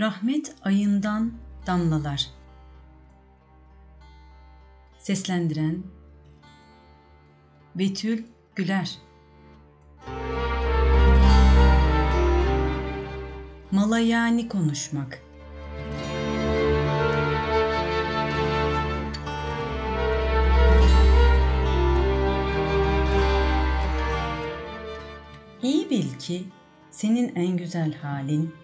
Rahmet ayından damlalar. Seslendiren Betül Güler Malayani konuşmak İyi bil ki senin en güzel halin,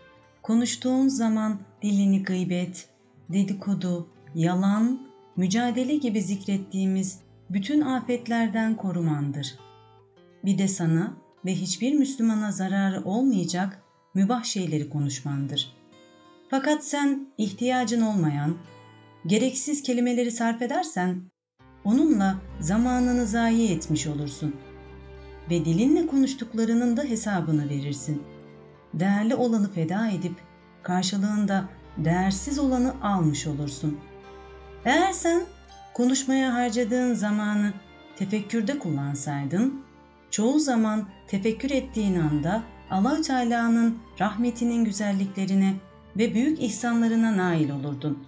konuştuğun zaman dilini gıybet, dedikodu, yalan, mücadele gibi zikrettiğimiz bütün afetlerden korumandır. Bir de sana ve hiçbir Müslümana zararı olmayacak mübah şeyleri konuşmandır. Fakat sen ihtiyacın olmayan, gereksiz kelimeleri sarf edersen, onunla zamanını zayi etmiş olursun.'' ve dilinle konuştuklarının da hesabını verirsin. Değerli olanı feda edip karşılığında değersiz olanı almış olursun. Eğer sen konuşmaya harcadığın zamanı tefekkürde kullansaydın, çoğu zaman tefekkür ettiğin anda Allahü Teala'nın rahmetinin güzelliklerine ve büyük ihsanlarına nail olurdun.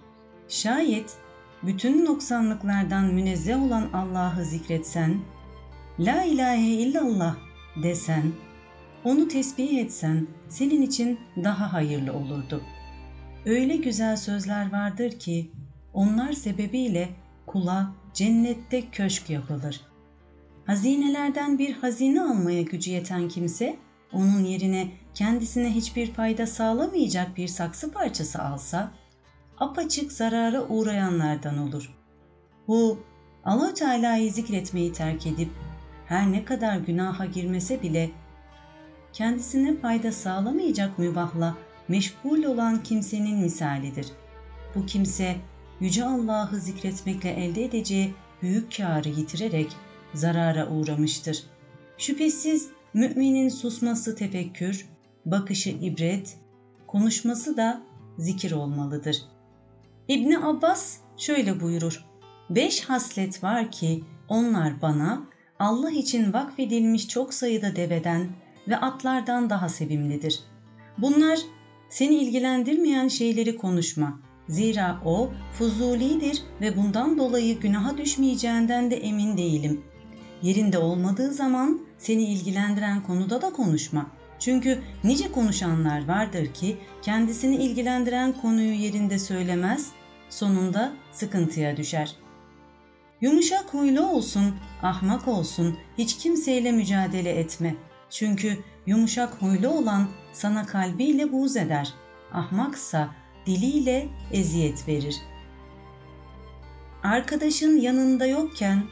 Şayet bütün noksanlıklardan münezzeh olan Allah'ı zikretsen La ilahe illallah desen, onu tesbih etsen senin için daha hayırlı olurdu. Öyle güzel sözler vardır ki onlar sebebiyle kula cennette köşk yapılır. Hazinelerden bir hazine almaya gücü yeten kimse onun yerine kendisine hiçbir fayda sağlamayacak bir saksı parçası alsa apaçık zarara uğrayanlardan olur. Bu Allah Teala'yı zikretmeyi terk edip her ne kadar günaha girmese bile kendisine fayda sağlamayacak mübahla meşgul olan kimsenin misalidir. Bu kimse Yüce Allah'ı zikretmekle elde edeceği büyük kârı yitirerek zarara uğramıştır. Şüphesiz müminin susması tefekkür, bakışı ibret, konuşması da zikir olmalıdır. İbni Abbas şöyle buyurur. Beş haslet var ki onlar bana Allah için vakfedilmiş çok sayıda deveden ve atlardan daha sevimlidir. Bunlar seni ilgilendirmeyen şeyleri konuşma. Zira o fuzulidir ve bundan dolayı günaha düşmeyeceğinden de emin değilim. Yerinde olmadığı zaman seni ilgilendiren konuda da konuşma. Çünkü nice konuşanlar vardır ki kendisini ilgilendiren konuyu yerinde söylemez, sonunda sıkıntıya düşer.'' Yumuşak huylu olsun, ahmak olsun, hiç kimseyle mücadele etme. Çünkü yumuşak huylu olan sana kalbiyle buğz eder. Ahmaksa diliyle eziyet verir. Arkadaşın yanında yokken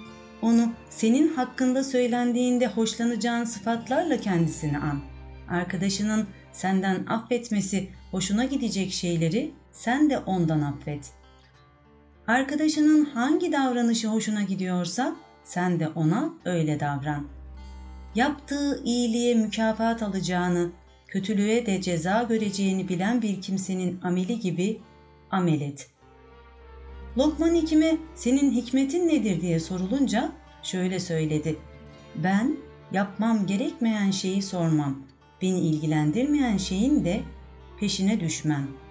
onu senin hakkında söylendiğinde hoşlanacağın sıfatlarla kendisini an. Arkadaşının senden affetmesi hoşuna gidecek şeyleri sen de ondan affet. Arkadaşının hangi davranışı hoşuna gidiyorsa sen de ona öyle davran. Yaptığı iyiliğe mükafat alacağını, kötülüğe de ceza göreceğini bilen bir kimsenin ameli gibi amel et. Lokman Hikim'e senin hikmetin nedir diye sorulunca şöyle söyledi. Ben yapmam gerekmeyen şeyi sormam. Beni ilgilendirmeyen şeyin de peşine düşmem.''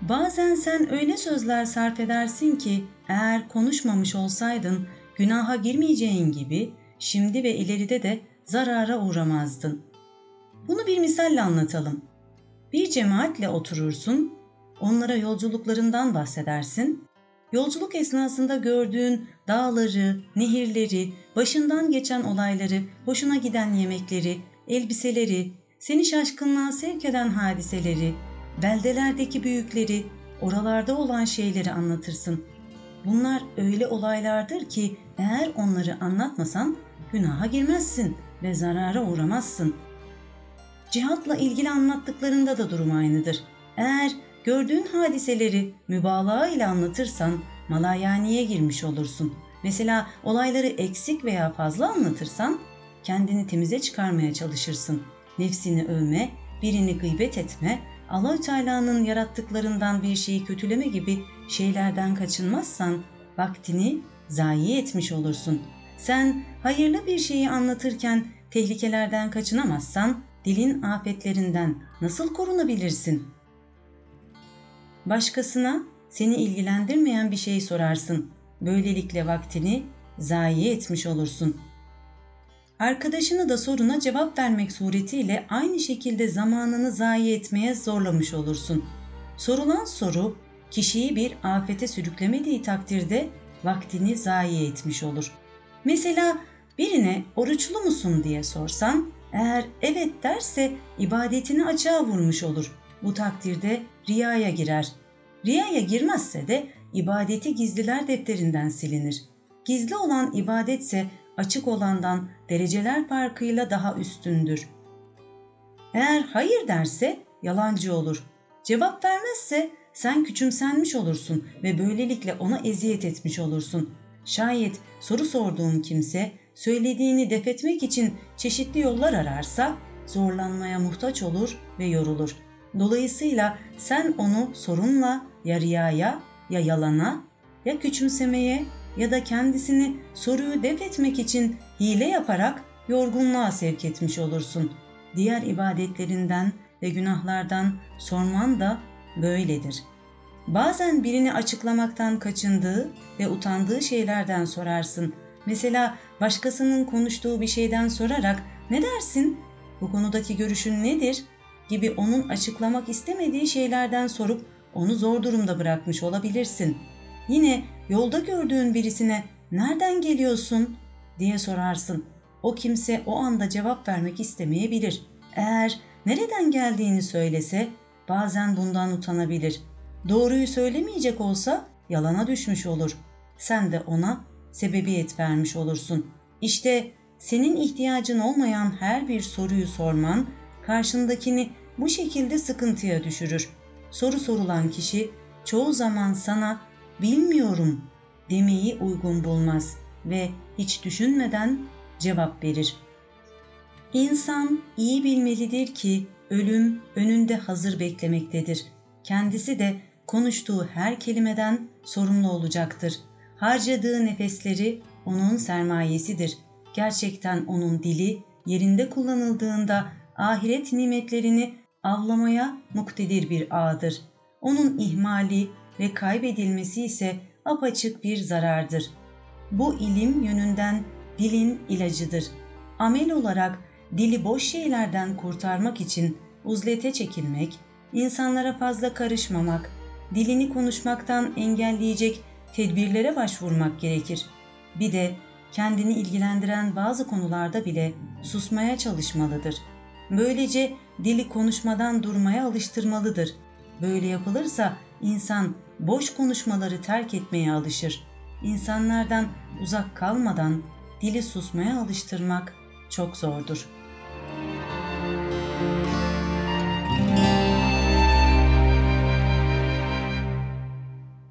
Bazen sen öyle sözler sarf edersin ki eğer konuşmamış olsaydın günaha girmeyeceğin gibi şimdi ve ileride de zarara uğramazdın. Bunu bir misalle anlatalım. Bir cemaatle oturursun, onlara yolculuklarından bahsedersin. Yolculuk esnasında gördüğün dağları, nehirleri, başından geçen olayları, hoşuna giden yemekleri, elbiseleri, seni şaşkınlığa sevk eden hadiseleri, beldelerdeki büyükleri, oralarda olan şeyleri anlatırsın. Bunlar öyle olaylardır ki eğer onları anlatmasan günaha girmezsin ve zarara uğramazsın. Cihatla ilgili anlattıklarında da durum aynıdır. Eğer gördüğün hadiseleri mübalağa ile anlatırsan malayaniye girmiş olursun. Mesela olayları eksik veya fazla anlatırsan kendini temize çıkarmaya çalışırsın. Nefsini övme, birini gıybet etme, Allahü Teala'nın yarattıklarından bir şeyi kötüleme gibi şeylerden kaçınmazsan vaktini zayi etmiş olursun. Sen hayırlı bir şeyi anlatırken tehlikelerden kaçınamazsan dilin afetlerinden nasıl korunabilirsin? Başkasına seni ilgilendirmeyen bir şey sorarsın. Böylelikle vaktini zayi etmiş olursun. Arkadaşını da soruna cevap vermek suretiyle aynı şekilde zamanını zayi etmeye zorlamış olursun. Sorulan soru kişiyi bir afete sürüklemediği takdirde vaktini zayi etmiş olur. Mesela birine oruçlu musun diye sorsan eğer evet derse ibadetini açığa vurmuş olur. Bu takdirde riyaya girer. Riyaya girmezse de ibadeti gizliler defterinden silinir. Gizli olan ibadetse açık olandan dereceler farkıyla daha üstündür. Eğer hayır derse yalancı olur. Cevap vermezse sen küçümsenmiş olursun ve böylelikle ona eziyet etmiş olursun. Şayet soru sorduğum kimse söylediğini defetmek için çeşitli yollar ararsa zorlanmaya muhtaç olur ve yorulur. Dolayısıyla sen onu sorunla ya riyaya ya yalana ya küçümsemeye ya da kendisini soruyu def etmek için hile yaparak yorgunluğa sevk etmiş olursun. Diğer ibadetlerinden ve günahlardan sorman da böyledir. Bazen birini açıklamaktan kaçındığı ve utandığı şeylerden sorarsın. Mesela başkasının konuştuğu bir şeyden sorarak ne dersin? Bu konudaki görüşün nedir? gibi onun açıklamak istemediği şeylerden sorup onu zor durumda bırakmış olabilirsin. Yine yolda gördüğün birisine nereden geliyorsun diye sorarsın. O kimse o anda cevap vermek istemeyebilir. Eğer nereden geldiğini söylese bazen bundan utanabilir. Doğruyu söylemeyecek olsa yalana düşmüş olur. Sen de ona sebebiyet vermiş olursun. İşte senin ihtiyacın olmayan her bir soruyu sorman karşındakini bu şekilde sıkıntıya düşürür. Soru sorulan kişi çoğu zaman sana bilmiyorum demeyi uygun bulmaz ve hiç düşünmeden cevap verir. İnsan iyi bilmelidir ki ölüm önünde hazır beklemektedir. Kendisi de konuştuğu her kelimeden sorumlu olacaktır. Harcadığı nefesleri onun sermayesidir. Gerçekten onun dili yerinde kullanıldığında ahiret nimetlerini avlamaya muktedir bir ağdır. Onun ihmali ve kaybedilmesi ise apaçık bir zarardır. Bu ilim yönünden dilin ilacıdır. Amel olarak dili boş şeylerden kurtarmak için uzlete çekilmek, insanlara fazla karışmamak, dilini konuşmaktan engelleyecek tedbirlere başvurmak gerekir. Bir de kendini ilgilendiren bazı konularda bile susmaya çalışmalıdır. Böylece dili konuşmadan durmaya alıştırmalıdır. Böyle yapılırsa insan boş konuşmaları terk etmeye alışır. İnsanlardan uzak kalmadan dili susmaya alıştırmak çok zordur.''